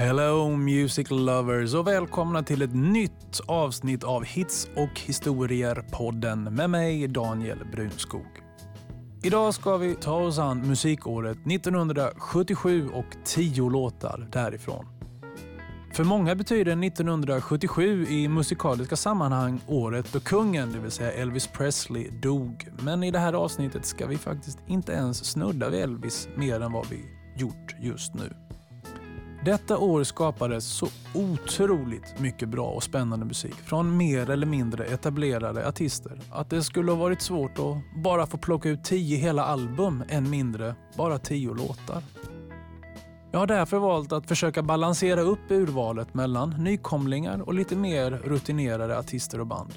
Hello Music Lovers och välkomna till ett nytt avsnitt av Hits och historier-podden med mig Daniel Brunskog. Idag ska vi ta oss an musikåret 1977 och tio låtar därifrån. För många betyder 1977 i musikaliska sammanhang året då kungen, det vill säga Elvis Presley, dog. Men i det här avsnittet ska vi faktiskt inte ens snudda vid Elvis mer än vad vi gjort just nu. Detta år skapades så otroligt mycket bra och spännande musik från mer eller mindre etablerade artister att det skulle ha varit svårt att bara få plocka ut tio hela album, än mindre bara tio låtar. Jag har därför valt att försöka balansera upp urvalet mellan nykomlingar och lite mer rutinerade artister och band.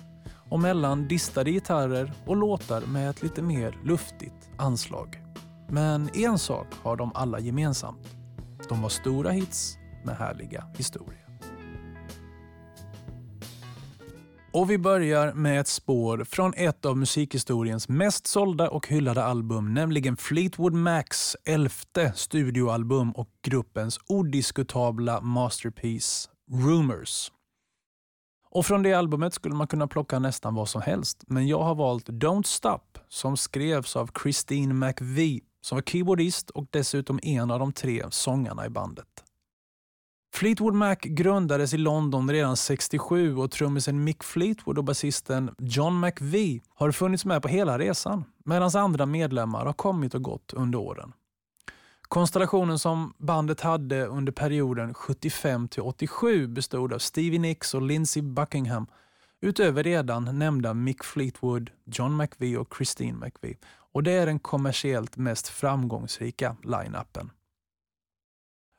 Och mellan distade gitarrer och låtar med ett lite mer luftigt anslag. Men en sak har de alla gemensamt. De var stora hits med härliga historier. Och vi börjar med ett spår från ett av musikhistoriens mest sålda och hyllade album, nämligen Fleetwood Macs elfte studioalbum och gruppens odiskutabla masterpiece Rumors. Och från det albumet skulle man kunna plocka nästan vad som helst, men jag har valt Don't Stop som skrevs av Christine McVie som var keyboardist och dessutom en av de tre sångarna i bandet. Fleetwood Mac grundades i London redan 67 och trummisen Mick Fleetwood och basisten John McVie har funnits med på hela resan medan andra medlemmar har kommit och gått under åren. Konstellationen som bandet hade under perioden 75 till 87 bestod av Stevie Nicks och Lindsey Buckingham utöver redan nämnda Mick Fleetwood, John McVie och Christine McVie. Och det är den kommersiellt mest framgångsrika line-upen.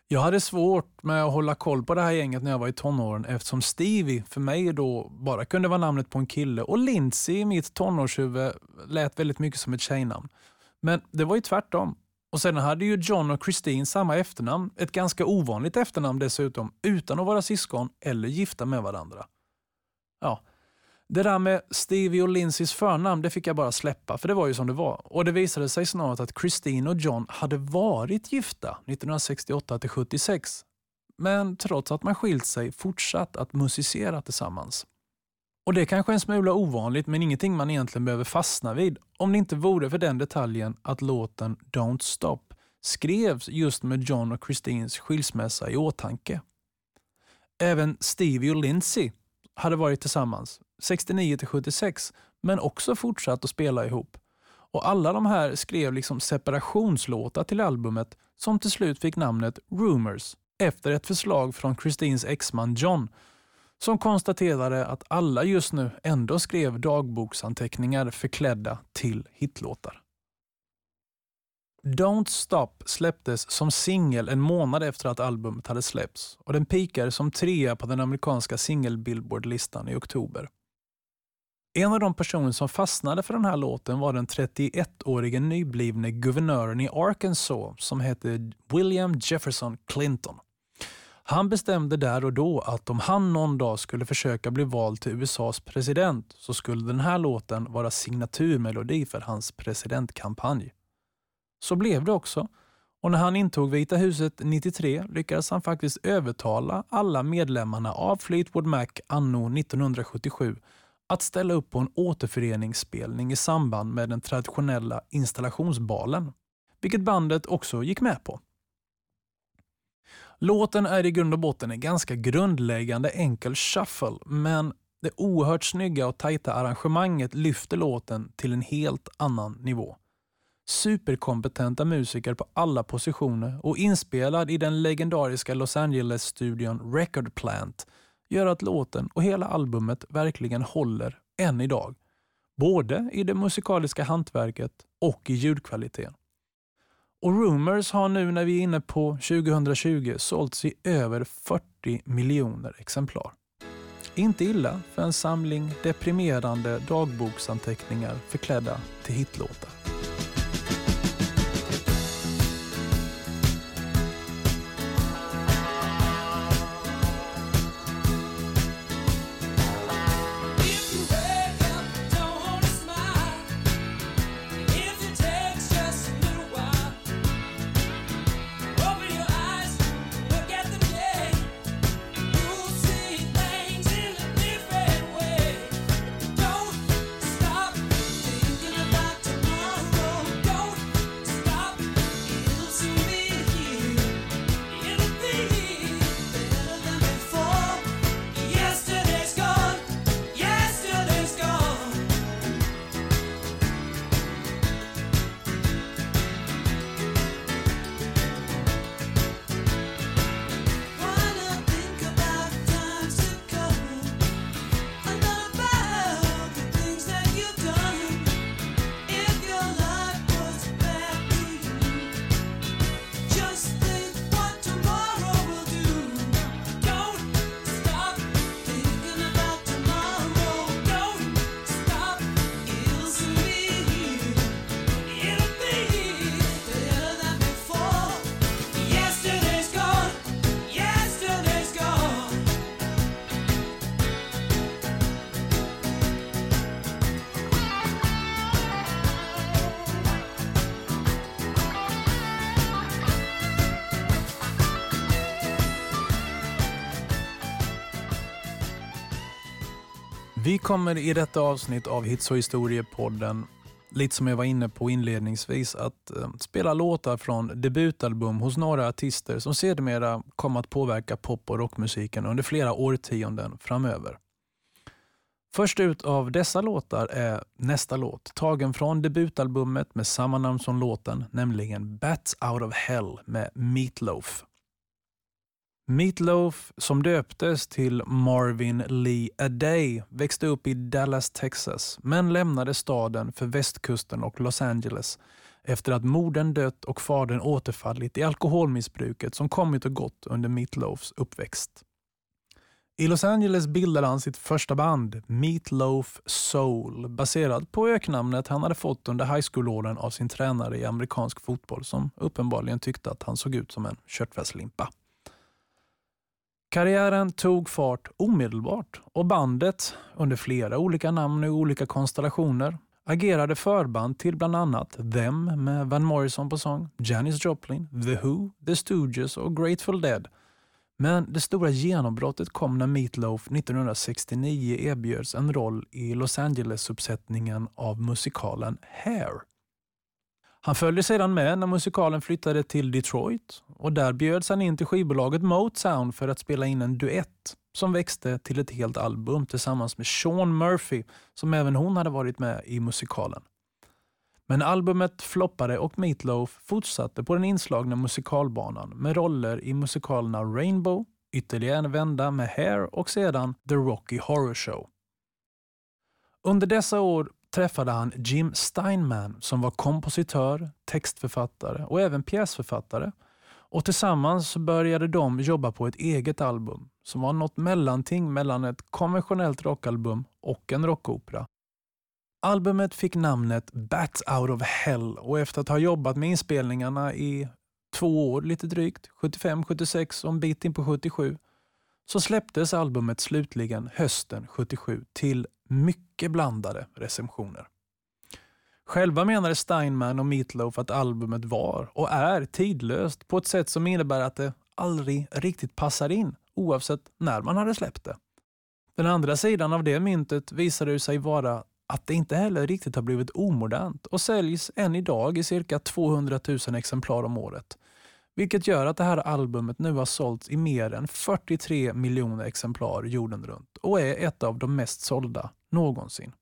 Jag hade svårt med att hålla koll på det här gänget när jag var i tonåren eftersom Stevie för mig då bara kunde vara namnet på en kille och Lindsay i mitt tonårshuvud lät väldigt mycket som ett tjejnamn. Men det var ju tvärtom. Och Sen hade ju John och Christine samma efternamn, ett ganska ovanligt efternamn dessutom, utan att vara syskon eller gifta med varandra. Ja, det där med Stevie och Lindsays förnamn det fick jag bara släppa, för det var ju som det var. Och Det visade sig snart att Christine och John hade varit gifta 1968 till 76. Men trots att man skilt sig fortsatt att musicera tillsammans. Och Det kanske är en smula ovanligt, men ingenting man egentligen behöver fastna vid om det inte vore för den detaljen att låten Don't Stop skrevs just med John och Christines skilsmässa i åtanke. Även Stevie och Lindsay hade varit tillsammans 69 till 76, men också fortsatt att spela ihop. Och Alla de här skrev liksom separationslåtar till albumet som till slut fick namnet Rumors efter ett förslag från Christines exman John som konstaterade att alla just nu ändå skrev dagboksanteckningar förklädda till hitlåtar. Don't Stop släpptes som singel en månad efter att albumet hade släppts och den pikade som trea på den amerikanska singel-billboard-listan i oktober. En av de personer som fastnade för den här låten var den 31-årige nyblivne guvernören i Arkansas som hette William Jefferson Clinton. Han bestämde där och då att om han någon dag skulle försöka bli vald till USAs president så skulle den här låten vara signaturmelodi för hans presidentkampanj. Så blev det också. Och när han intog Vita huset 93 lyckades han faktiskt övertala alla medlemmarna av Fleetwood Mac anno 1977 att ställa upp på en återföreningsspelning i samband med den traditionella installationsbalen, vilket bandet också gick med på. Låten är i grund och botten en ganska grundläggande enkel shuffle, men det oerhört snygga och tajta arrangemanget lyfter låten till en helt annan nivå. Superkompetenta musiker på alla positioner och inspelad i den legendariska Los Angeles-studion Record Plant gör att låten och hela albumet verkligen håller än idag. Både i det musikaliska hantverket och i ljudkvaliteten. Och Rumors har nu när vi är inne på 2020 sålts i över 40 miljoner exemplar. Inte illa för en samling deprimerande dagboksanteckningar förklädda till hitlåtar. Vi kommer i detta avsnitt av Hits och historiepodden, lite som jag var inne på inledningsvis, att eh, spela låtar från debutalbum hos några artister som sedermera kom att påverka pop och rockmusiken under flera årtionden framöver. Först ut av dessa låtar är nästa låt, tagen från debutalbumet med samma namn som låten, nämligen Bats Out of Hell med Meatloaf. Meatloaf, som döptes till Marvin Lee Aday, växte upp i Dallas, Texas, men lämnade staden för västkusten och Los Angeles efter att modern dött och fadern återfallit i alkoholmissbruket som kommit och gått under Meatloafs uppväxt. I Los Angeles bildade han sitt första band, Meatloaf Soul, baserat på öknamnet han hade fått under high school-åren av sin tränare i amerikansk fotboll som uppenbarligen tyckte att han såg ut som en köttfärslimpa. Karriären tog fart omedelbart och bandet, under flera olika namn och olika konstellationer, agerade förband till bland annat Them med Van Morrison på sång, Janis Joplin, The Who, The Stooges och Grateful Dead. Men det stora genombrottet kom när Meatloaf 1969 erbjöds en roll i Los Angeles-uppsättningen av musikalen Hair. Han följde sedan med när musikalen flyttade till Detroit och där bjöds han in till skivbolaget Motown för att spela in en duett som växte till ett helt album tillsammans med Sean Murphy som även hon hade varit med i musikalen. Men albumet floppade och Meatloaf fortsatte på den inslagna musikalbanan med roller i musikalerna Rainbow, ytterligare en vända med Hair och sedan The Rocky Horror Show. Under dessa år träffade han Jim Steinman som var kompositör, textförfattare och även pjäsförfattare. Och tillsammans började de jobba på ett eget album som var något mellanting mellan ett konventionellt rockalbum och en rockopera. Albumet fick namnet Bat Out of Hell och efter att ha jobbat med inspelningarna i två år lite drygt, 75, 76 och en bit in på 77, så släpptes albumet slutligen hösten 77 till mycket blandade recensioner. Själva menade Steinman och Meatloaf att albumet var och är tidlöst på ett sätt som innebär att det aldrig riktigt passar in oavsett när man hade släppt det. Den andra sidan av det myntet visade sig vara att det inte heller riktigt har blivit omodernt och säljs än idag i cirka 200 000 exemplar om året. Vilket gör att det här albumet nu har sålts i mer än 43 miljoner exemplar jorden runt och är ett av de mest sålda någonsin.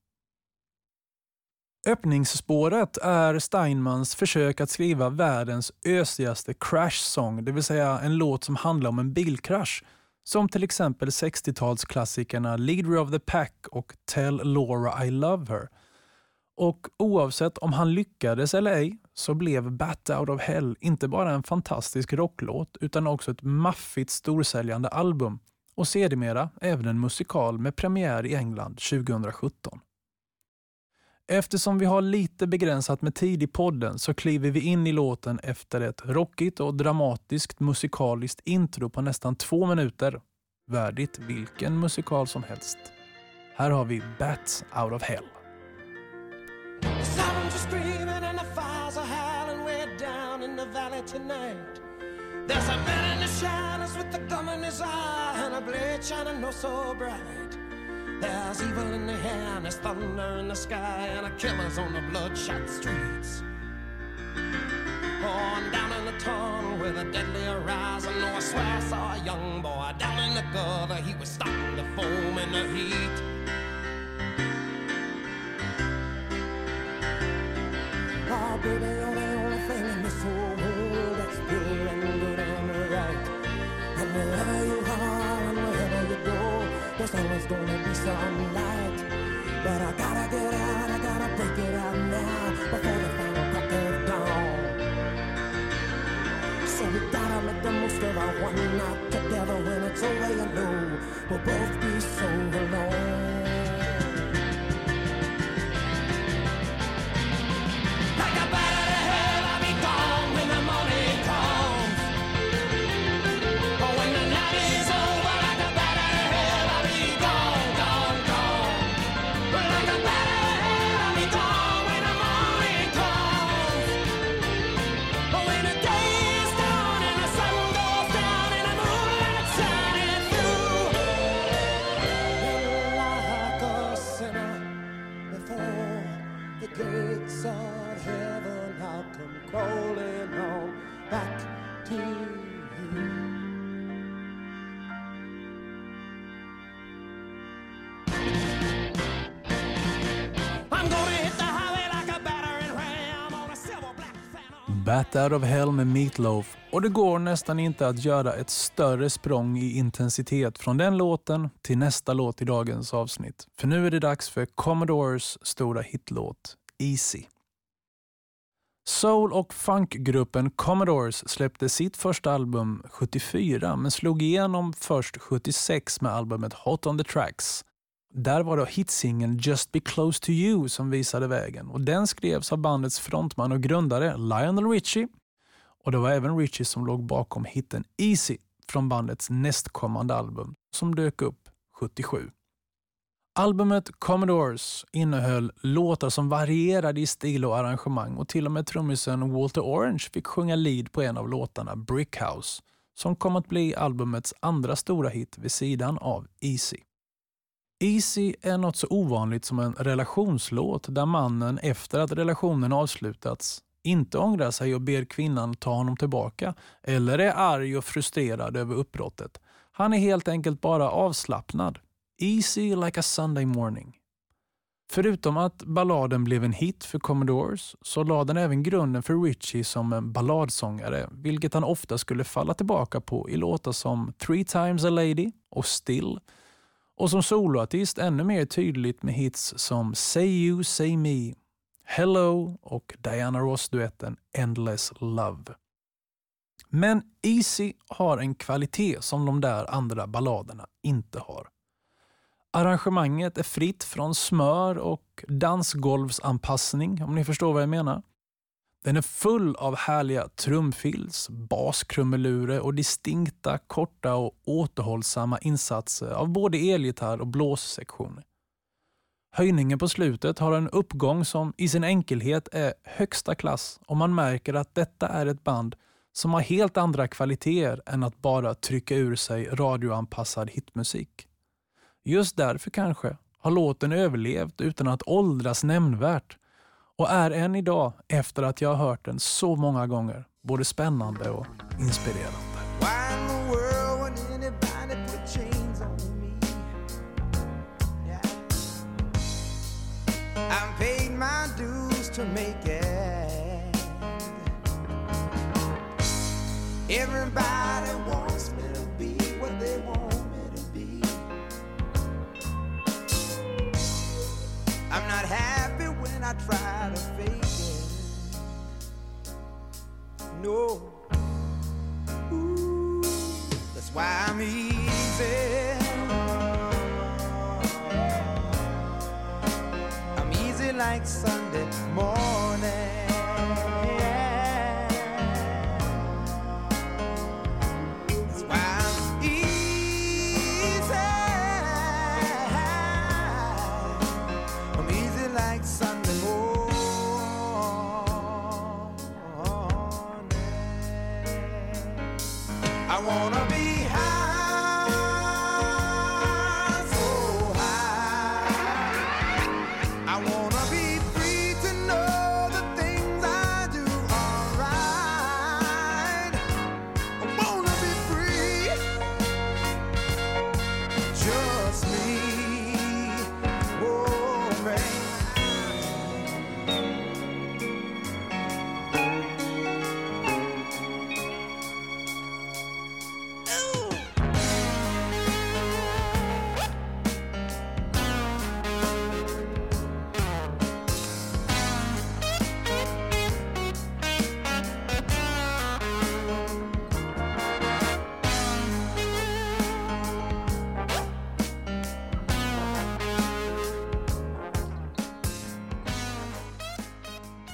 Öppningsspåret är Steinmans försök att skriva världens ösigaste crash-sång, det vill säga en låt som handlar om en bilkrasch, som till exempel 60-talsklassikerna Leader of the Pack och Tell Laura I Love Her. Och oavsett om han lyckades eller ej så blev Bat Out of Hell inte bara en fantastisk rocklåt utan också ett maffigt storsäljande album och sedermera även en musikal med premiär i England 2017. Eftersom vi har lite begränsat med tid i podden så kliver vi in i låten efter ett rockigt och dramatiskt musikaliskt intro på nästan två minuter. Värdigt vilken musikal som helst. Här har vi Bats Out of Hell. There's a man in the shadows with a gun in his eye and a blade shining oh so bright. There's evil in the air and there's thunder in the sky and a killer's on the bloodshot streets. Oh, and down in the tunnel with a deadly horizon, oh, I swear I saw a young boy down in the gutter. He was starting to foam in the heat. Ah, oh, baby, you're the wherever you are and wherever you go, there's always gonna be some light. But I gotta get out, I gotta break it out now before the final crack of dawn. So we gotta make the most of our one night together when it's over, you know we'll both be so alone. Bat Out of Hell med Meatloaf och det går nästan inte att göra ett större språng i intensitet från den låten till nästa låt i dagens avsnitt. För nu är det dags för Commodores stora hitlåt Easy. Soul och funkgruppen Commodores släppte sitt första album 74 men slog igenom först 76 med albumet Hot on the Tracks. Där var det hitsingeln Just Be Close To You som visade vägen och den skrevs av bandets frontman och grundare Lionel Richie. Och det var även Richie som låg bakom hitten Easy från bandets nästkommande album som dök upp 77. Albumet Commodores innehöll låtar som varierade i stil och arrangemang och till och med trummisen Walter Orange fick sjunga lead på en av låtarna Brickhouse som kom att bli albumets andra stora hit vid sidan av Easy. Easy är något så ovanligt som en relationslåt där mannen efter att relationen avslutats inte ångrar sig och ber kvinnan ta honom tillbaka eller är arg och frustrerad över uppbrottet. Han är helt enkelt bara avslappnad. Easy like a Sunday morning. Förutom att balladen blev en hit för Commodores så lade den även grunden för Richie som en balladsångare, vilket han ofta skulle falla tillbaka på i låtar som Three times a lady och Still och som soloartist ännu mer tydligt med hits som Say You, Say Me, Hello och Diana Ross-duetten Endless Love. Men Easy har en kvalitet som de där andra balladerna inte har. Arrangemanget är fritt från smör och dansgolvsanpassning om ni förstår vad jag menar. Den är full av härliga trumfills, baskrumelurer och distinkta, korta och återhållsamma insatser av både elgitarr och blåssektioner. Höjningen på slutet har en uppgång som i sin enkelhet är högsta klass och man märker att detta är ett band som har helt andra kvaliteter än att bara trycka ur sig radioanpassad hitmusik. Just därför kanske har låten överlevt utan att åldras nämnvärt och är än idag, efter att jag har hört den så många gånger, både spännande och inspirerande. Everybody try to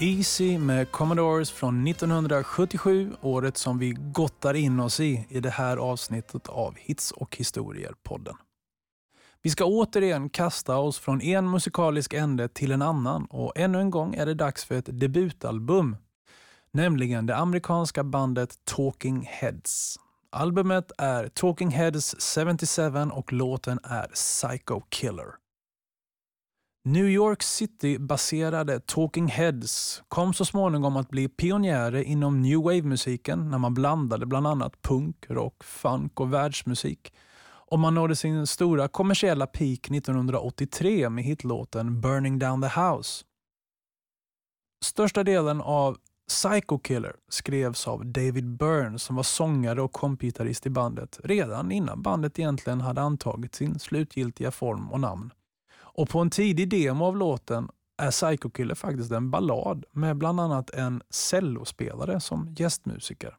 Easy med Commodores från 1977, året som vi gottar in oss i i det här avsnittet av Hits och historier-podden. Vi ska återigen kasta oss från en musikalisk ände till en annan och ännu en gång är det dags för ett debutalbum, nämligen det amerikanska bandet Talking Heads. Albumet är Talking Heads 77 och låten är Psycho Killer. New York City-baserade Talking Heads kom så småningom att bli pionjärer inom new wave-musiken när man blandade bland annat punk, rock, funk och världsmusik. Och man nådde sin stora kommersiella peak 1983 med hitlåten Burning Down the House. Största delen av Psycho Killer skrevs av David Byrne som var sångare och kompgitarrist i bandet redan innan bandet egentligen hade antagit sin slutgiltiga form och namn. Och på en tidig demo av låten är Psycho Killer faktiskt en ballad med bland annat en cellospelare som gästmusiker.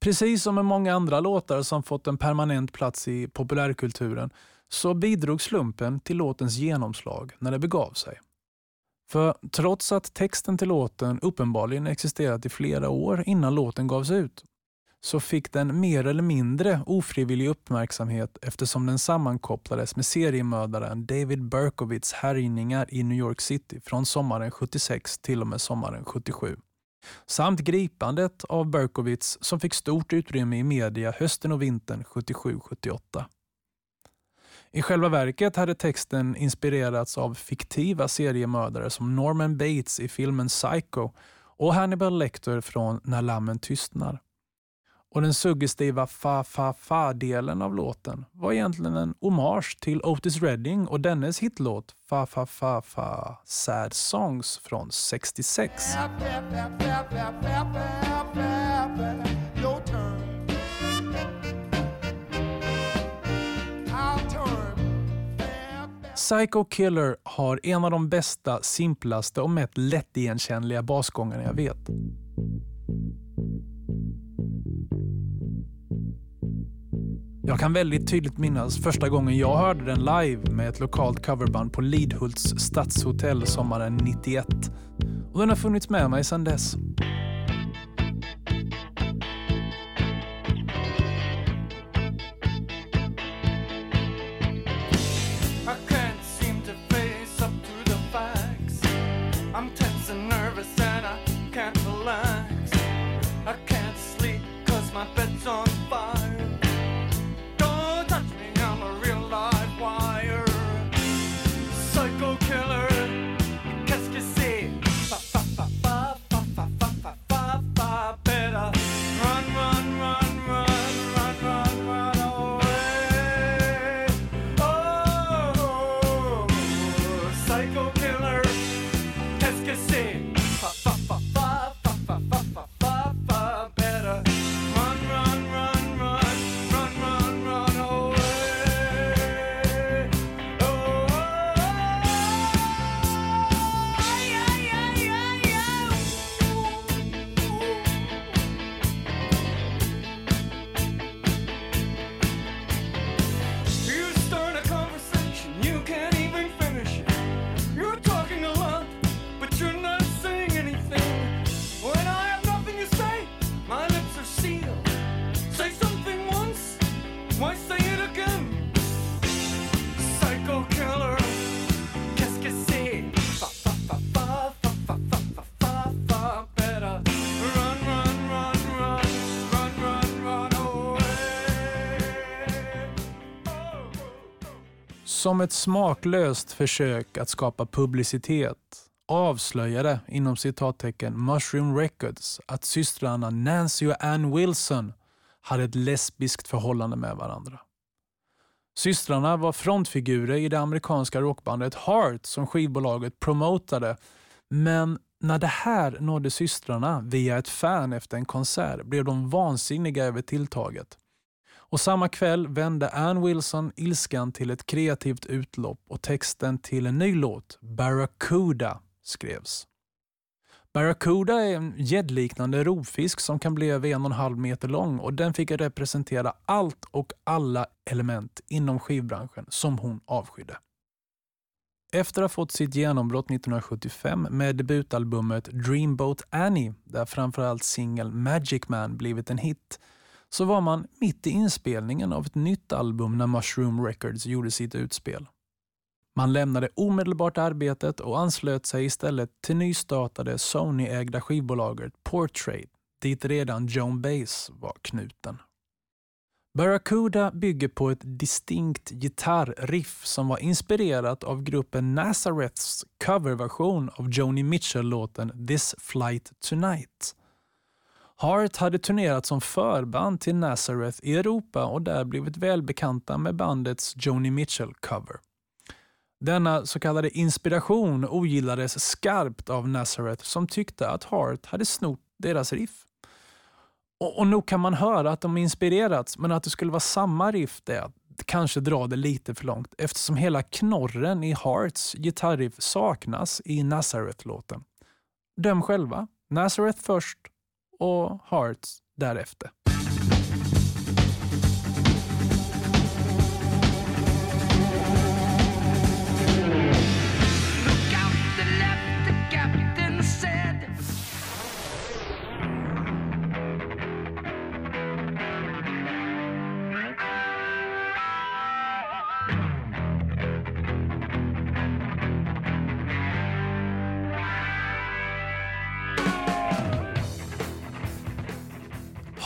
Precis som med många andra låtar som fått en permanent plats i populärkulturen så bidrog slumpen till låtens genomslag när det begav sig. För trots att texten till låten uppenbarligen existerat i flera år innan låten gavs ut, så fick den mer eller mindre ofrivillig uppmärksamhet eftersom den sammankopplades med seriemördaren David Berkowitz härjningar i New York City från sommaren 76 till och med sommaren 77. Samt gripandet av Berkowitz som fick stort utrymme i media hösten och vintern 77-78. I själva verket hade texten inspirerats av fiktiva seriemördare som Norman Bates i filmen Psycho och Hannibal Lecter från När lammen tystnar. Och den suggestiva fa-fa-fa-delen av låten var egentligen en hommage till Otis Redding och dennes hitlåt Fa-fa-fa-fa Sad Songs från 66. Psycho Killer har en av de bästa, simplaste och mest lättigenkännliga basgångarna jag vet. Jag kan väldigt tydligt minnas första gången jag hörde den live med ett lokalt coverband på Lidhults stadshotell sommaren 91. Och den har funnits med mig sedan dess. Som ett smaklöst försök att skapa publicitet avslöjade inom citattecken Mushroom Records att systrarna Nancy och Ann Wilson hade ett lesbiskt förhållande med varandra. Systrarna var frontfigurer i det amerikanska rockbandet Heart som skivbolaget promotade men när det här nådde systrarna via ett fan efter en konsert blev de vansinniga över tilltaget. Och samma kväll vände Ann Wilson ilskan till ett kreativt utlopp och texten till en ny låt, Barracuda, skrevs. Barracuda är en gäddliknande rovfisk som kan bli över en och en halv meter lång och den fick representera allt och alla element inom skivbranschen som hon avskydde. Efter att ha fått sitt genombrott 1975 med debutalbumet Dreamboat Annie, där framförallt singeln Magic Man blivit en hit, så var man mitt i inspelningen av ett nytt album när Mushroom Records gjorde sitt utspel. Man lämnade omedelbart arbetet och anslöt sig istället till nystartade Sony-ägda skivbolaget Portrait, dit redan Joan Baez var knuten. Barracuda bygger på ett distinkt gitarriff som var inspirerat av gruppen Nazareths coverversion av Joni Mitchell-låten This Flight Tonight. Hart hade turnerat som förband till Nazareth i Europa och där blivit välbekanta med bandets Joni Mitchell-cover. Denna så kallade inspiration ogillades skarpt av Nazareth som tyckte att Hart hade snott deras riff. Och, och nog kan man höra att de inspirerats, men att det skulle vara samma riff det att kanske dra det lite för långt eftersom hela knorren i Hearts gitarriff saknas i Nazareth-låten. Döm själva. Nazareth först och Hearts därefter.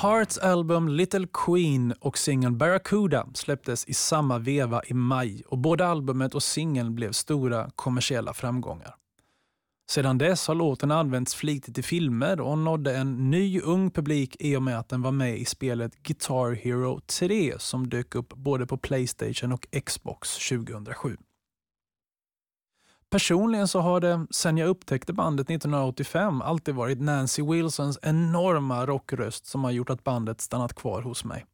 Hearts album Little Queen och singeln Barracuda släpptes i samma veva i maj och både albumet och singeln blev stora kommersiella framgångar. Sedan dess har låten använts flitigt i filmer och nådde en ny ung publik i och med att den var med i spelet Guitar Hero 3 som dök upp både på Playstation och Xbox 2007. Personligen så har det, sen jag upptäckte bandet 1985, alltid varit Nancy Wilsons enorma rockröst som har gjort att bandet stannat kvar hos mig.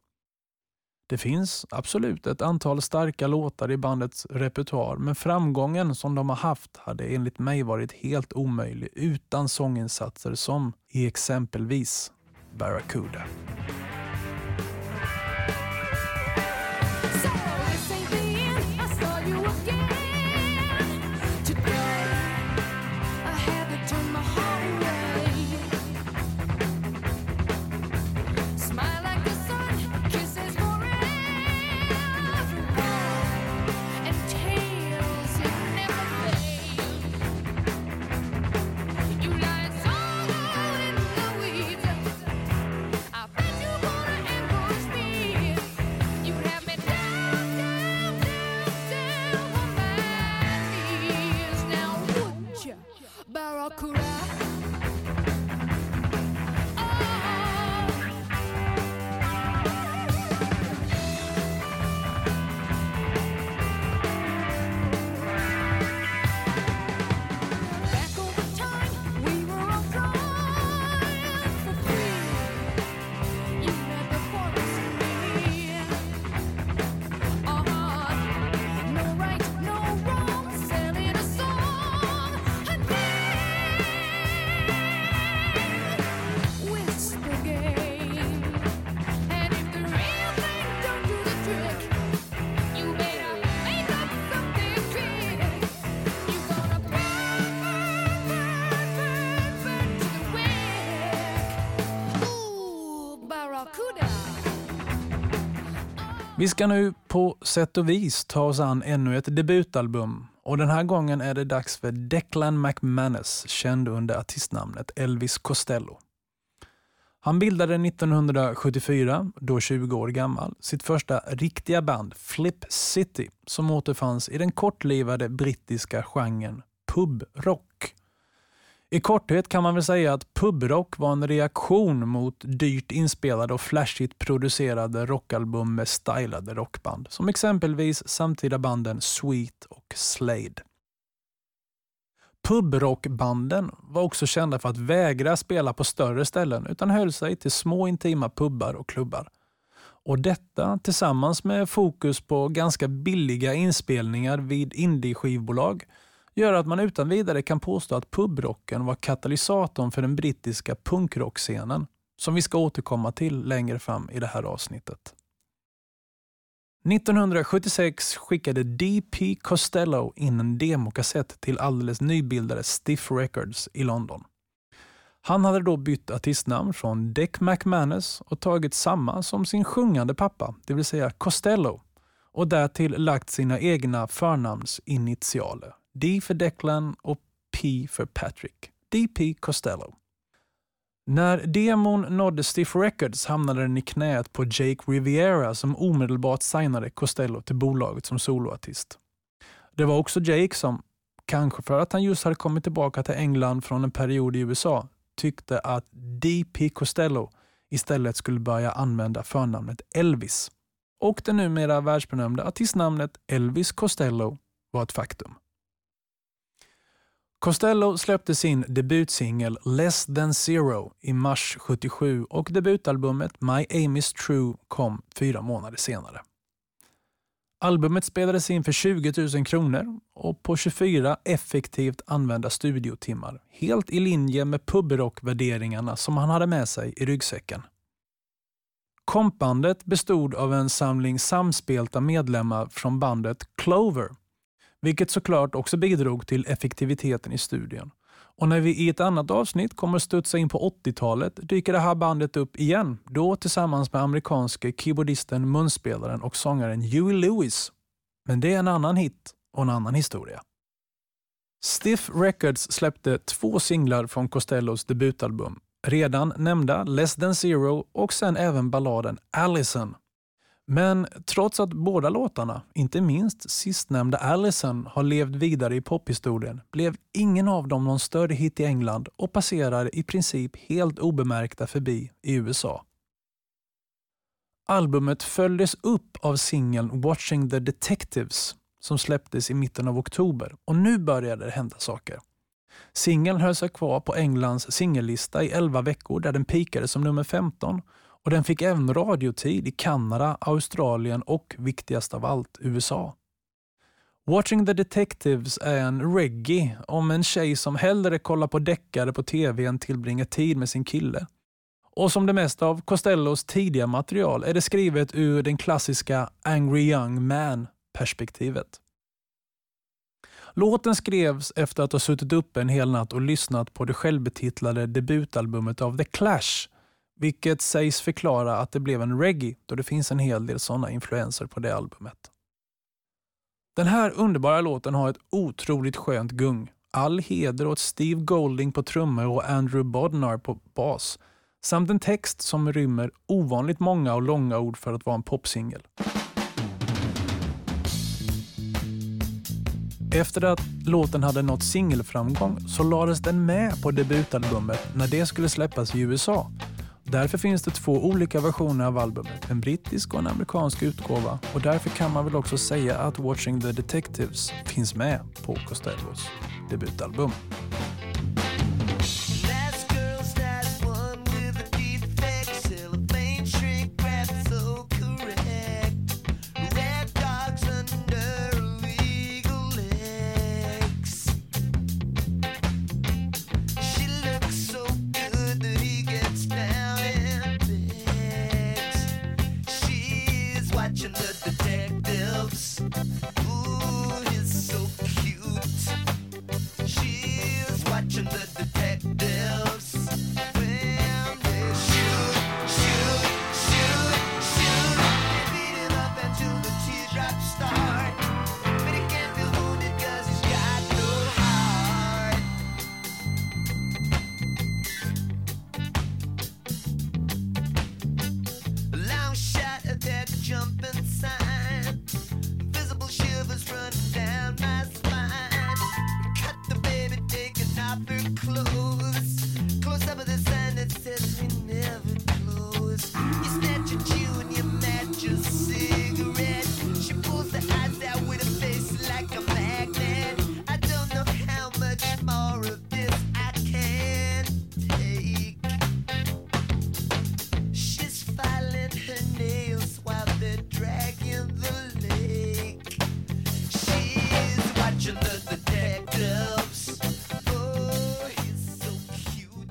Det finns absolut ett antal starka låtar i bandets repertoar, men framgången som de har haft hade enligt mig varit helt omöjlig utan sånginsatser som i exempelvis Barracuda. Vi ska nu på sätt och vis ta oss an ännu ett debutalbum och den här gången är det dags för Declan McManus, känd under artistnamnet Elvis Costello. Han bildade 1974, då 20 år gammal, sitt första riktiga band Flip City som återfanns i den kortlivade brittiska genren pubrock. I korthet kan man väl säga att pubrock var en reaktion mot dyrt inspelade och flashigt producerade rockalbum med stylade rockband, som exempelvis samtida banden Sweet och Slade. Pubrockbanden var också kända för att vägra spela på större ställen utan höll sig till små intima pubbar och klubbar. Och Detta tillsammans med fokus på ganska billiga inspelningar vid indie-skivbolag gör att man utan vidare kan påstå att pubrocken var katalysatorn för den brittiska punkrockscenen, som vi ska återkomma till längre fram i det här avsnittet. 1976 skickade D.P. Costello in en demokassett till alldeles nybildade Stiff Records i London. Han hade då bytt artistnamn från Dick McManus och tagit samma som sin sjungande pappa, det vill säga Costello, och därtill lagt sina egna förnamnsinitialer, D för Declan och P för Patrick. D.P. Costello. När demon nådde Stiff Records hamnade den i knät på Jake Riviera som omedelbart signade Costello till bolaget som soloartist. Det var också Jake som, kanske för att han just hade kommit tillbaka till England från en period i USA, tyckte att D.P. Costello istället skulle börja använda förnamnet Elvis. Och det numera världsbenämnda artistnamnet Elvis Costello var ett faktum. Costello släppte sin debutsingel Less than zero i mars 77 och debutalbumet My Aim is True kom fyra månader senare. Albumet spelades in för 20 000 kronor och på 24 effektivt använda studiotimmar. Helt i linje med pubrock-värderingarna som han hade med sig i ryggsäcken. Kompbandet bestod av en samling samspelta medlemmar från bandet Clover, vilket såklart också bidrog till effektiviteten i studion. Och när vi i ett annat avsnitt kommer studsa in på 80-talet dyker det här bandet upp igen, då tillsammans med amerikanske keyboardisten, munspelaren och sångaren Huey Lewis. Men det är en annan hit och en annan historia. Stiff Records släppte två singlar från Costellos debutalbum. Redan nämnda Less than Zero och sen även balladen Allison men trots att båda låtarna, inte minst sistnämnda Allison, har levt vidare i pophistorien blev ingen av dem någon större hit i England och passerar i princip helt obemärkta förbi i USA. Albumet följdes upp av singeln Watching the Detectives som släpptes i mitten av oktober och nu började det hända saker. Singeln höll sig kvar på Englands singellista i 11 veckor där den pikade som nummer 15 och den fick även radiotid i Kanada, Australien och viktigast av allt USA. Watching the Detectives är en reggae om en tjej som hellre kollar på deckare på tv än tillbringar tid med sin kille. Och som det mesta av Costellos tidiga material är det skrivet ur den klassiska Angry Young Man-perspektivet. Låten skrevs efter att ha suttit uppe en hel natt och lyssnat på det självbetitlade debutalbumet av The Clash vilket sägs förklara att det blev en reggae då det finns en hel del sådana influenser på det albumet. Den här underbara låten har ett otroligt skönt gung. All heder åt Steve Golding på trummor och Andrew Bodnar på bas. Samt en text som rymmer ovanligt många och långa ord för att vara en popsingel. Efter att låten hade nått singelframgång så lades den med på debutalbumet när det skulle släppas i USA Därför finns det två olika versioner av albumet, en brittisk och en amerikansk utgåva och därför kan man väl också säga att Watching the Detectives finns med på Costellos debutalbum.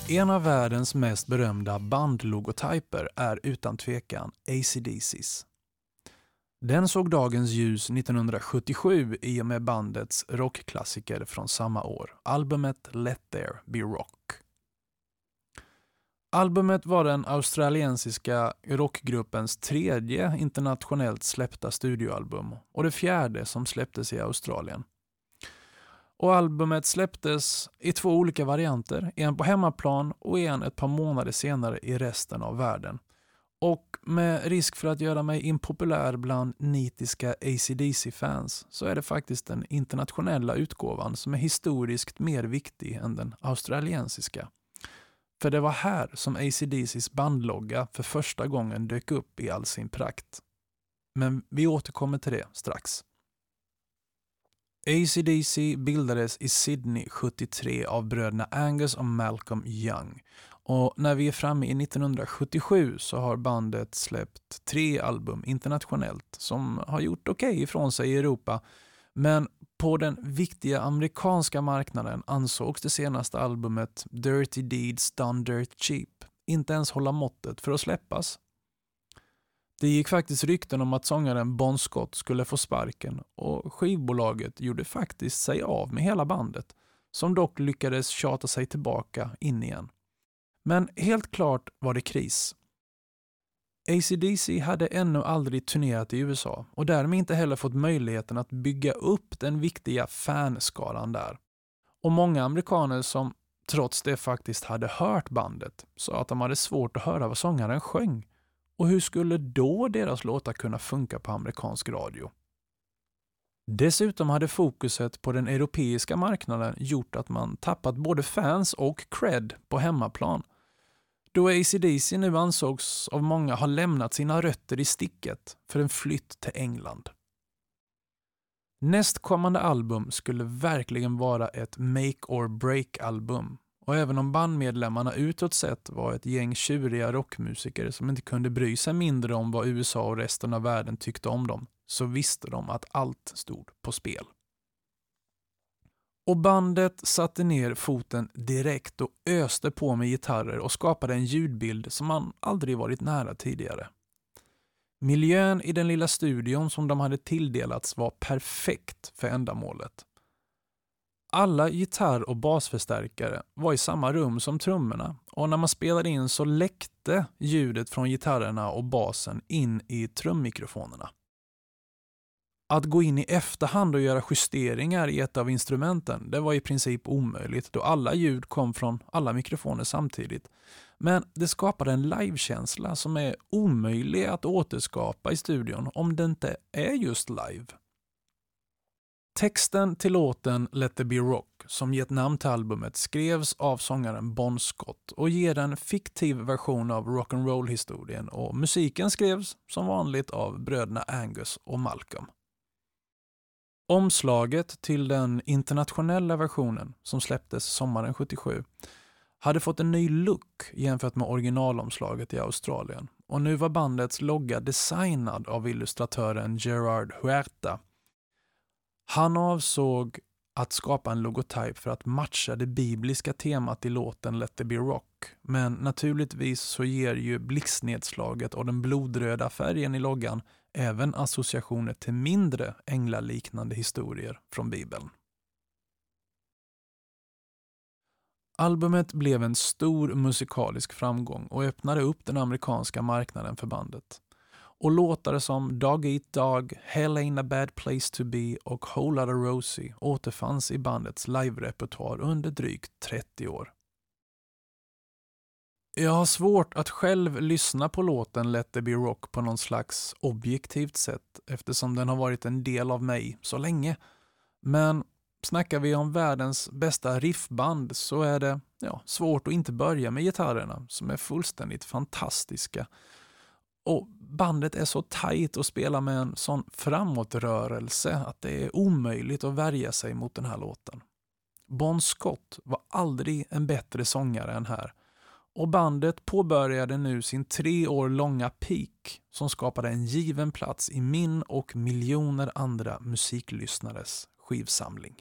En av världens mest berömda bandlogotyper är utan tvekan ACDCs. Den såg dagens ljus 1977 i och med bandets rockklassiker från samma år, albumet Let There Be Rock. Albumet var den australiensiska rockgruppens tredje internationellt släppta studioalbum och det fjärde som släpptes i Australien. Och albumet släpptes i två olika varianter, en på hemmaplan och en ett par månader senare i resten av världen. Och med risk för att göra mig impopulär bland nitiska ACDC-fans så är det faktiskt den internationella utgåvan som är historiskt mer viktig än den australiensiska. För det var här som ACDCs bandlogga för första gången dök upp i all sin prakt. Men vi återkommer till det strax. ACDC bildades i Sydney 73 av bröderna Angus och Malcolm Young. Och när vi är framme i 1977 så har bandet släppt tre album internationellt som har gjort okej okay ifrån sig i Europa. Men på den viktiga amerikanska marknaden ansågs det senaste albumet Dirty Deeds Done Dirt Cheap inte ens hålla måttet för att släppas. Det gick faktiskt rykten om att sångaren Bon Scott skulle få sparken och skivbolaget gjorde faktiskt sig av med hela bandet, som dock lyckades tjata sig tillbaka in igen. Men helt klart var det kris. ACDC hade ännu aldrig turnerat i USA och därmed inte heller fått möjligheten att bygga upp den viktiga fanskaran där. Och många amerikaner som trots det faktiskt hade hört bandet sa att de hade svårt att höra vad sångaren sjöng. Och hur skulle då deras låtar kunna funka på amerikansk radio? Dessutom hade fokuset på den europeiska marknaden gjort att man tappat både fans och cred på hemmaplan. Då ACDC nu ansågs av många ha lämnat sina rötter i sticket för en flytt till England. Nästkommande album skulle verkligen vara ett make or break-album. Och även om bandmedlemmarna utåt sett var ett gäng tjuriga rockmusiker som inte kunde bry sig mindre om vad USA och resten av världen tyckte om dem, så visste de att allt stod på spel. Och bandet satte ner foten direkt och öste på med gitarrer och skapade en ljudbild som man aldrig varit nära tidigare. Miljön i den lilla studion som de hade tilldelats var perfekt för ändamålet. Alla gitarr och basförstärkare var i samma rum som trummorna och när man spelade in så läckte ljudet från gitarrerna och basen in i trummikrofonerna. Att gå in i efterhand och göra justeringar i ett av instrumenten, det var i princip omöjligt då alla ljud kom från alla mikrofoner samtidigt. Men det skapade en livekänsla som är omöjlig att återskapa i studion om det inte är just live. Texten till låten Let it be rock, som gett namn till albumet, skrevs av sångaren Bon Scott och ger en fiktiv version av rock'n'roll-historien och musiken skrevs som vanligt av bröderna Angus och Malcolm. Omslaget till den internationella versionen, som släpptes sommaren 77, hade fått en ny look jämfört med originalomslaget i Australien och nu var bandets logga designad av illustratören Gerard Huerta. Han avsåg att skapa en logotyp för att matcha det bibliska temat i låten Let it be rock. Men naturligtvis så ger ju blixtnedslaget och den blodröda färgen i loggan även associationer till mindre änglaliknande historier från Bibeln. Albumet blev en stor musikalisk framgång och öppnade upp den amerikanska marknaden för bandet. Och låtar som Dog Eat Dog, Hell Ain't a Bad Place To Be och Whole Lotta Rosie återfanns i bandets live-repertoar under drygt 30 år. Jag har svårt att själv lyssna på låten Let There Be Rock på någon slags objektivt sätt eftersom den har varit en del av mig så länge. Men snackar vi om världens bästa riffband så är det ja, svårt att inte börja med gitarrerna som är fullständigt fantastiska. Och bandet är så tajt och spelar med en sån framåtrörelse att det är omöjligt att värja sig mot den här låten. Bon Scott var aldrig en bättre sångare än här och bandet påbörjade nu sin tre år långa peak som skapade en given plats i min och miljoner andra musiklyssnares skivsamling.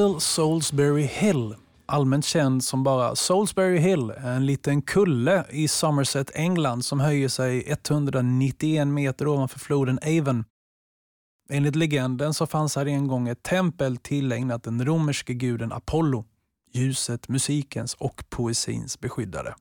Little Salisbury Hill, allmänt känd som bara Salisbury Hill, är en liten kulle i Somerset, England som höjer sig 191 meter ovanför floden Avon. Enligt legenden så fanns här en gång ett tempel tillägnat den romerske guden Apollo, ljuset, musikens och poesins beskyddare.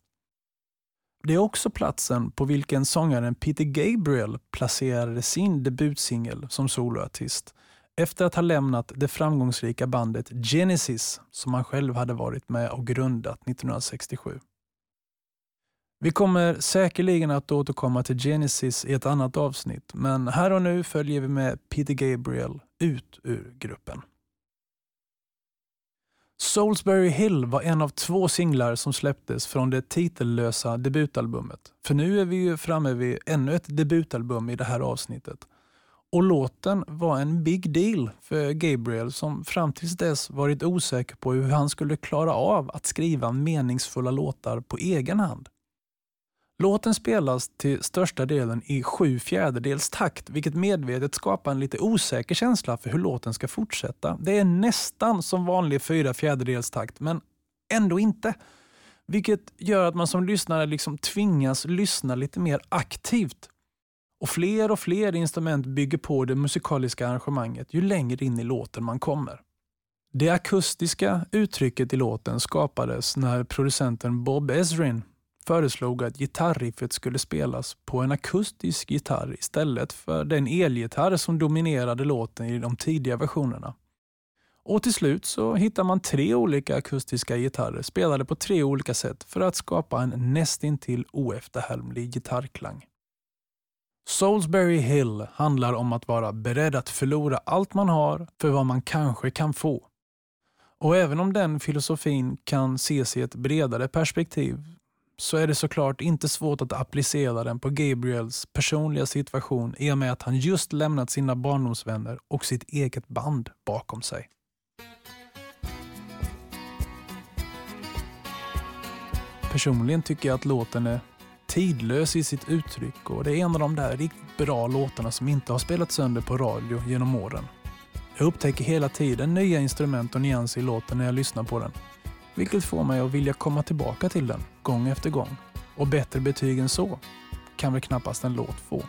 Det är också platsen på vilken sångaren Peter Gabriel placerade sin debutsingel som soloartist efter att ha lämnat det framgångsrika bandet Genesis som han själv hade varit med och grundat 1967. Vi kommer säkerligen att återkomma till Genesis i ett annat avsnitt, men här och nu följer vi med Peter Gabriel ut ur gruppen. Salisbury Hill var en av två singlar som släpptes från det titellösa debutalbumet. För nu är vi ju framme vid ännu ett debutalbum i det här avsnittet. Och låten var en big deal för Gabriel som fram tills dess varit osäker på hur han skulle klara av att skriva meningsfulla låtar på egen hand. Låten spelas till största delen i sju fjärdedels takt, vilket medvetet skapar en lite osäker känsla för hur låten ska fortsätta. Det är nästan som vanlig fyra fjärdedels takt, men ändå inte. Vilket gör att man som lyssnare liksom tvingas lyssna lite mer aktivt. Och fler och fler instrument bygger på det musikaliska arrangemanget ju längre in i låten man kommer. Det akustiska uttrycket i låten skapades när producenten Bob Ezrin föreslog att gitarriffet skulle spelas på en akustisk gitarr istället för den elgitarr som dominerade låten i de tidiga versionerna. Och till slut så hittar man tre olika akustiska gitarrer spelade på tre olika sätt för att skapa en nästintill oefterhärmlig gitarrklang. Salisbury Hill handlar om att vara beredd att förlora allt man har för vad man kanske kan få. Och även om den filosofin kan ses i ett bredare perspektiv så är det såklart inte svårt att applicera den på Gabriels personliga situation i och med att han just lämnat sina barndomsvänner och sitt eget band bakom sig. Personligen tycker jag att låten är tidlös i sitt uttryck och det är en av de där riktigt bra låtarna som inte har spelats sönder på radio genom åren. Jag upptäcker hela tiden nya instrument och nyanser i låten när jag lyssnar på den vilket får mig att vilja komma tillbaka till den gång efter gång. Och bättre betyg än så kan väl knappast en låt få.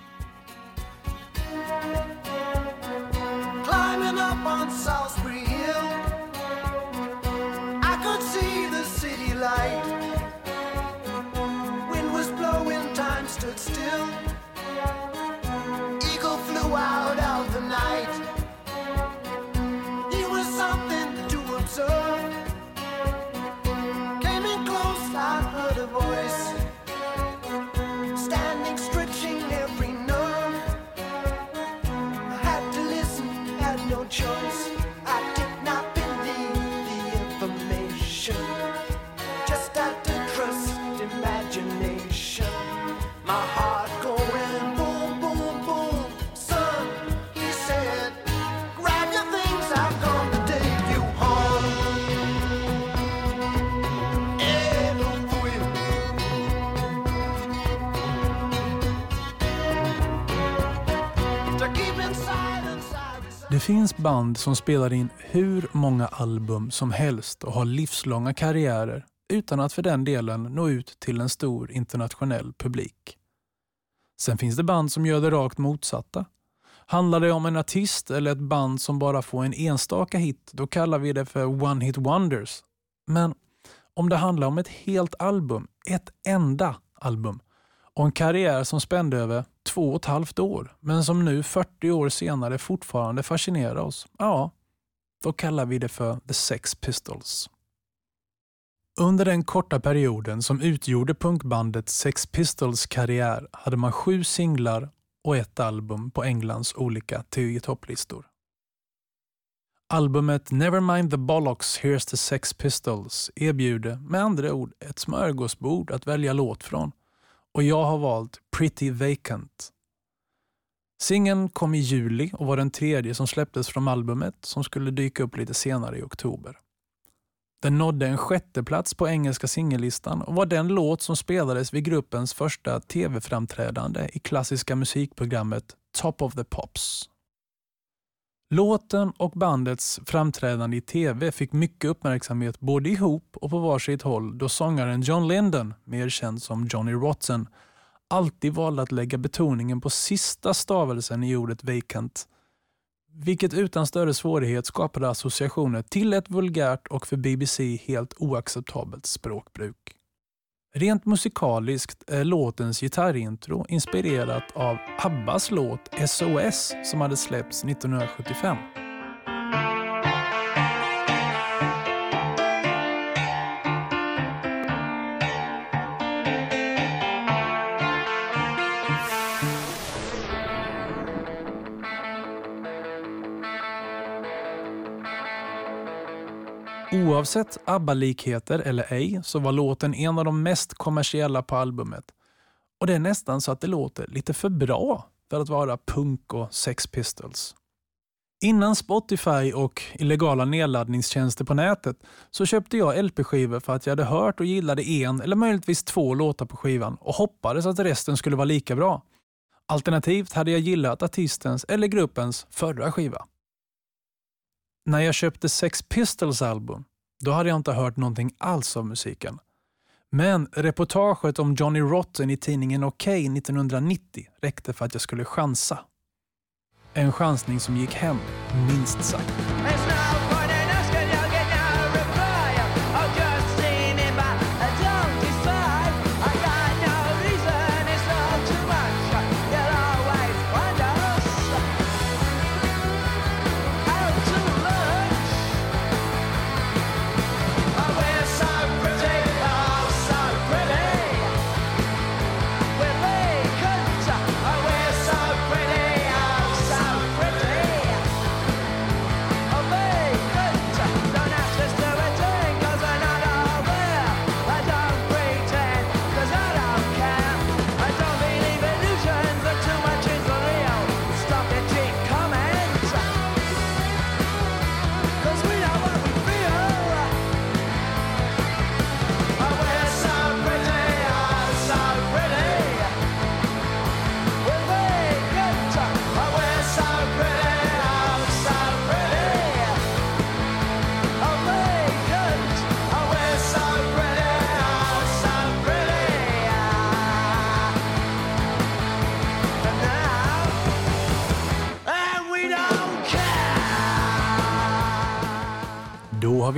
Finns band som spelar in hur många album som helst och har livslånga karriärer utan att för den delen nå ut till en stor internationell publik. Sen finns det band som gör det rakt motsatta. Handlar det om en artist eller ett band som bara får en enstaka hit, då kallar vi det för one hit wonders. Men om det handlar om ett helt album, ett enda album, och en karriär som spände över två och ett halvt år, men som nu 40 år senare fortfarande fascinerar oss, ja, då kallar vi det för The Sex Pistols. Under den korta perioden som utgjorde punkbandet Sex Pistols karriär hade man sju singlar och ett album på Englands olika 10 topplistor. Albumet Nevermind the Bollocks Here's the Sex Pistols erbjuder med andra ord ett smörgåsbord att välja låt från och jag har valt Pretty Vacant. Singeln kom i juli och var den tredje som släpptes från albumet som skulle dyka upp lite senare i oktober. Den nådde en sjätteplats på engelska singellistan och var den låt som spelades vid gruppens första tv-framträdande i klassiska musikprogrammet Top of the Pops. Låten och bandets framträdande i tv fick mycket uppmärksamhet både ihop och på varsitt håll då sångaren John Linden, mer känd som Johnny Rotten, alltid valde att lägga betoningen på sista stavelsen i ordet vacant, vilket utan större svårighet skapade associationer till ett vulgärt och för BBC helt oacceptabelt språkbruk. Rent musikaliskt är låtens gitarrintro inspirerat av ABBAs låt SOS som hade släppts 1975. Oavsett ABBA-likheter eller ej så var låten en av de mest kommersiella på albumet. Och det är nästan så att det låter lite för bra för att vara punk och Sex Pistols. Innan Spotify och illegala nedladdningstjänster på nätet så köpte jag LP-skivor för att jag hade hört och gillade en eller möjligtvis två låtar på skivan och hoppades att resten skulle vara lika bra. Alternativt hade jag gillat artistens eller gruppens förra skiva. När jag köpte Sex Pistols album, då hade jag inte hört någonting alls av musiken. Men reportaget om Johnny Rotten i tidningen OK 1990 räckte för att jag skulle chansa. En chansning som gick hem, minst sagt.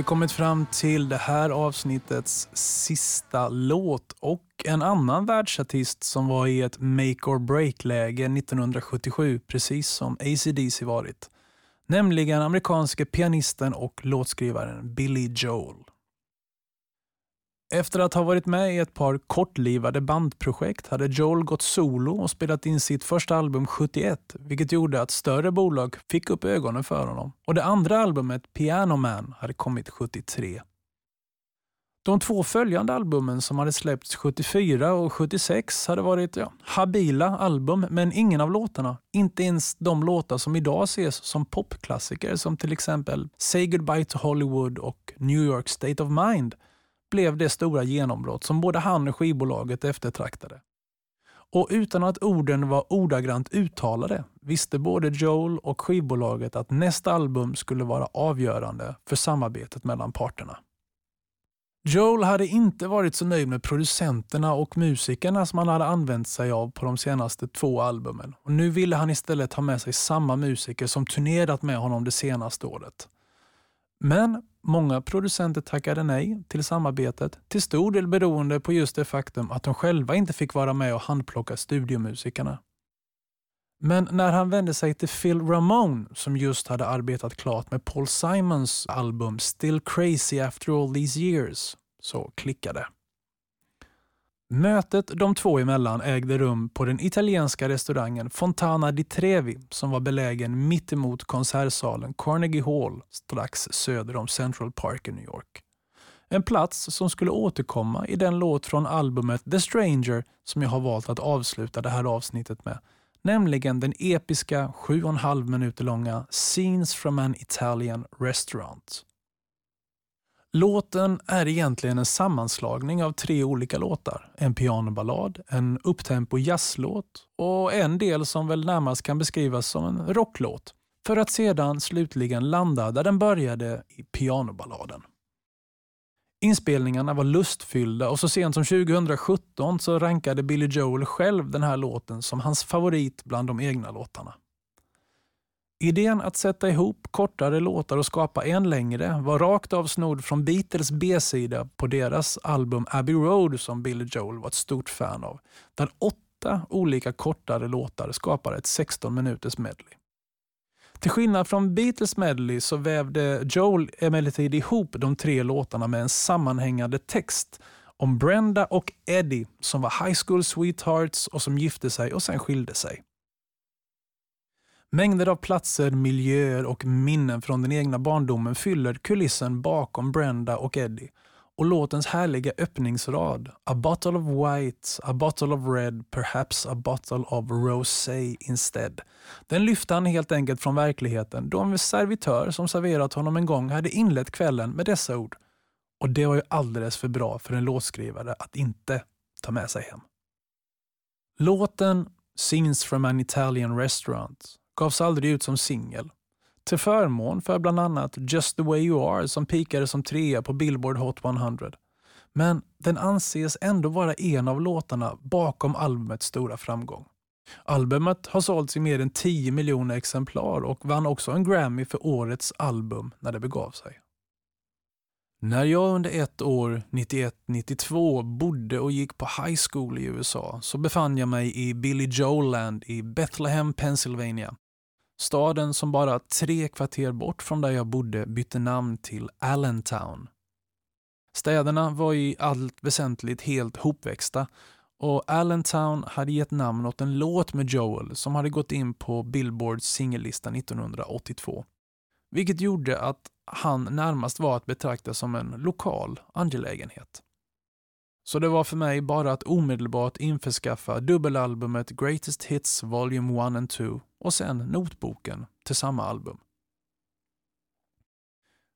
Vi kommit fram till det här avsnittets sista låt och en annan världsartist som var i ett make or break-läge 1977, precis som ACDC varit. Nämligen amerikanske pianisten och låtskrivaren Billy Joel. Efter att ha varit med i ett par kortlivade bandprojekt hade Joel gått solo och spelat in sitt första album 71, vilket gjorde att större bolag fick upp ögonen för honom. Och det andra albumet, Piano Man, hade kommit 73. De två följande albumen som hade släppts 74 och 76 hade varit ja, habila album, men ingen av låtarna, inte ens de låtar som idag ses som popklassiker som till exempel Say Goodbye to Hollywood och New York State of Mind, blev det stora genombrott som både han och skivbolaget eftertraktade. Och utan att orden var ordagrant uttalade visste både Joel och skivbolaget att nästa album skulle vara avgörande för samarbetet mellan parterna. Joel hade inte varit så nöjd med producenterna och musikerna som han hade använt sig av på de senaste två albumen. Och nu ville han istället ha med sig samma musiker som turnerat med honom det senaste året. Men Många producenter tackade nej till samarbetet, till stor del beroende på just det faktum att de själva inte fick vara med och handplocka studiomusikerna. Men när han vände sig till Phil Ramone, som just hade arbetat klart med Paul Simons album Still Crazy After All These Years, så klickade Mötet de två emellan ägde rum på den italienska restaurangen Fontana di Trevi som var belägen mittemot konsertsalen Carnegie Hall strax söder om Central Park i New York. En plats som skulle återkomma i den låt från albumet The Stranger som jag har valt att avsluta det här avsnittet med, nämligen den episka 7,5 minuter långa Scenes from an Italian Restaurant. Låten är egentligen en sammanslagning av tre olika låtar. En pianoballad, en upptempo jazzlåt och en del som väl närmast kan beskrivas som en rocklåt. för att sedan slutligen landa där den började i pianoballaden. Inspelningarna var lustfyllda och så sent som 2017 så rankade Billy Joel själv den här låten som hans favorit bland de egna låtarna. Idén att sätta ihop kortare låtar och skapa en längre var rakt av snodd från Beatles B-sida på deras album Abbey Road som Billy Joel var ett stort fan av, där åtta olika kortare låtar skapar ett 16 minuters medley. Till skillnad från Beatles medley så vävde Joel emellertid ihop de tre låtarna med en sammanhängande text om Brenda och Eddie som var high school sweethearts och som gifte sig och sen skilde sig. Mängder av platser, miljöer och minnen från den egna barndomen fyller kulissen bakom Brenda och Eddie och låtens härliga öppningsrad A bottle of white, a bottle of red, perhaps a bottle of rosé instead. Den lyfte han helt enkelt från verkligheten då en servitör som serverat honom en gång hade inlett kvällen med dessa ord. Och det var ju alldeles för bra för en låtskrivare att inte ta med sig hem. Låten Scenes from an Italian restaurant gavs aldrig ut som singel till förmån för bland annat Just the way you are som pikade som trea på Billboard Hot 100. Men den anses ändå vara en av låtarna bakom albumets stora framgång. Albumet har sålts i mer än 10 miljoner exemplar och vann också en Grammy för årets album när det begav sig. När jag under ett år, 91-92, bodde och gick på high school i USA så befann jag mig i Billy Joel Land i Bethlehem, Pennsylvania Staden som bara tre kvarter bort från där jag bodde bytte namn till Allentown. Städerna var i allt väsentligt helt hopväxta och Allentown hade gett namn åt en låt med Joel som hade gått in på Billboards singellista 1982. Vilket gjorde att han närmast var att betrakta som en lokal angelägenhet. Så det var för mig bara att omedelbart införskaffa dubbelalbumet Greatest Hits Volume 1 and 2 och sen notboken till samma album.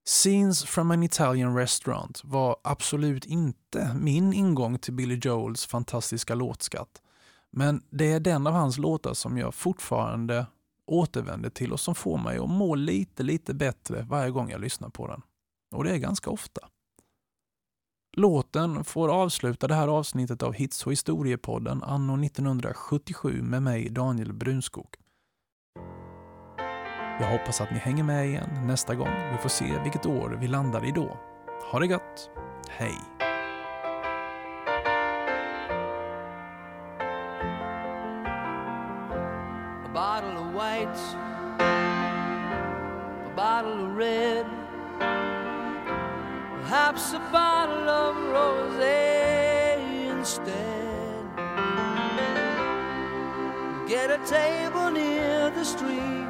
Scenes from an Italian restaurant var absolut inte min ingång till Billy Joels fantastiska låtskatt. Men det är den av hans låtar som jag fortfarande återvänder till och som får mig att må lite, lite bättre varje gång jag lyssnar på den. Och det är ganska ofta. Låten får avsluta det här avsnittet av Hits och historiepodden anno 1977 med mig Daniel Brunskog. Jag hoppas att ni hänger med igen nästa gång. Vi får se vilket år vi landar i då. Ha det gött. Hej! A bottle of white, a bottle of red, perhaps a bottle of rosé instead. Get a table near the street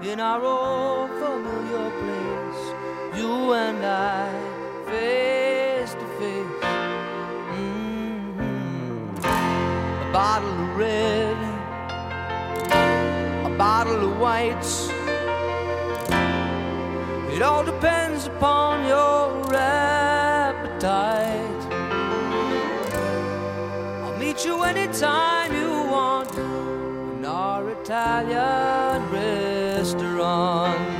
in our old familiar place, you and I, face to face. Mm-hmm. A bottle of red, a bottle of whites. It all depends upon your appetite. I'll meet you anytime you want in our Italian restaurant.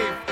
life.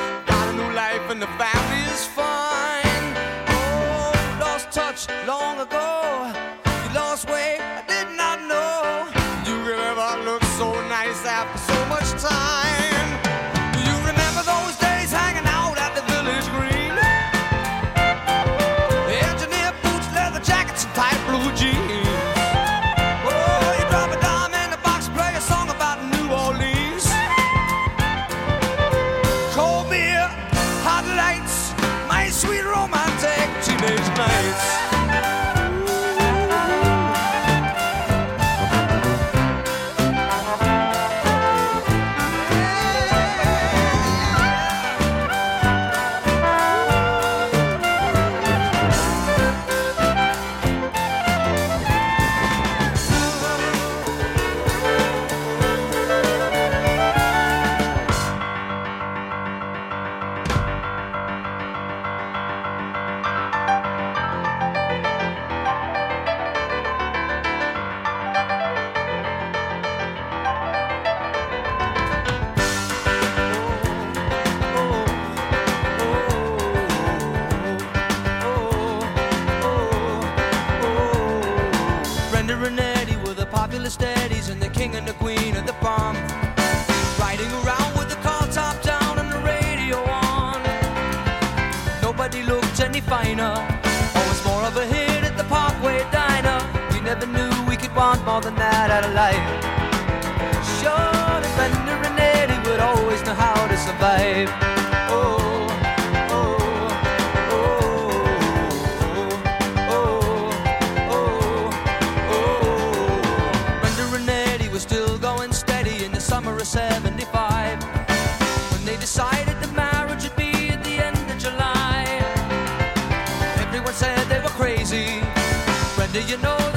Brenda, you know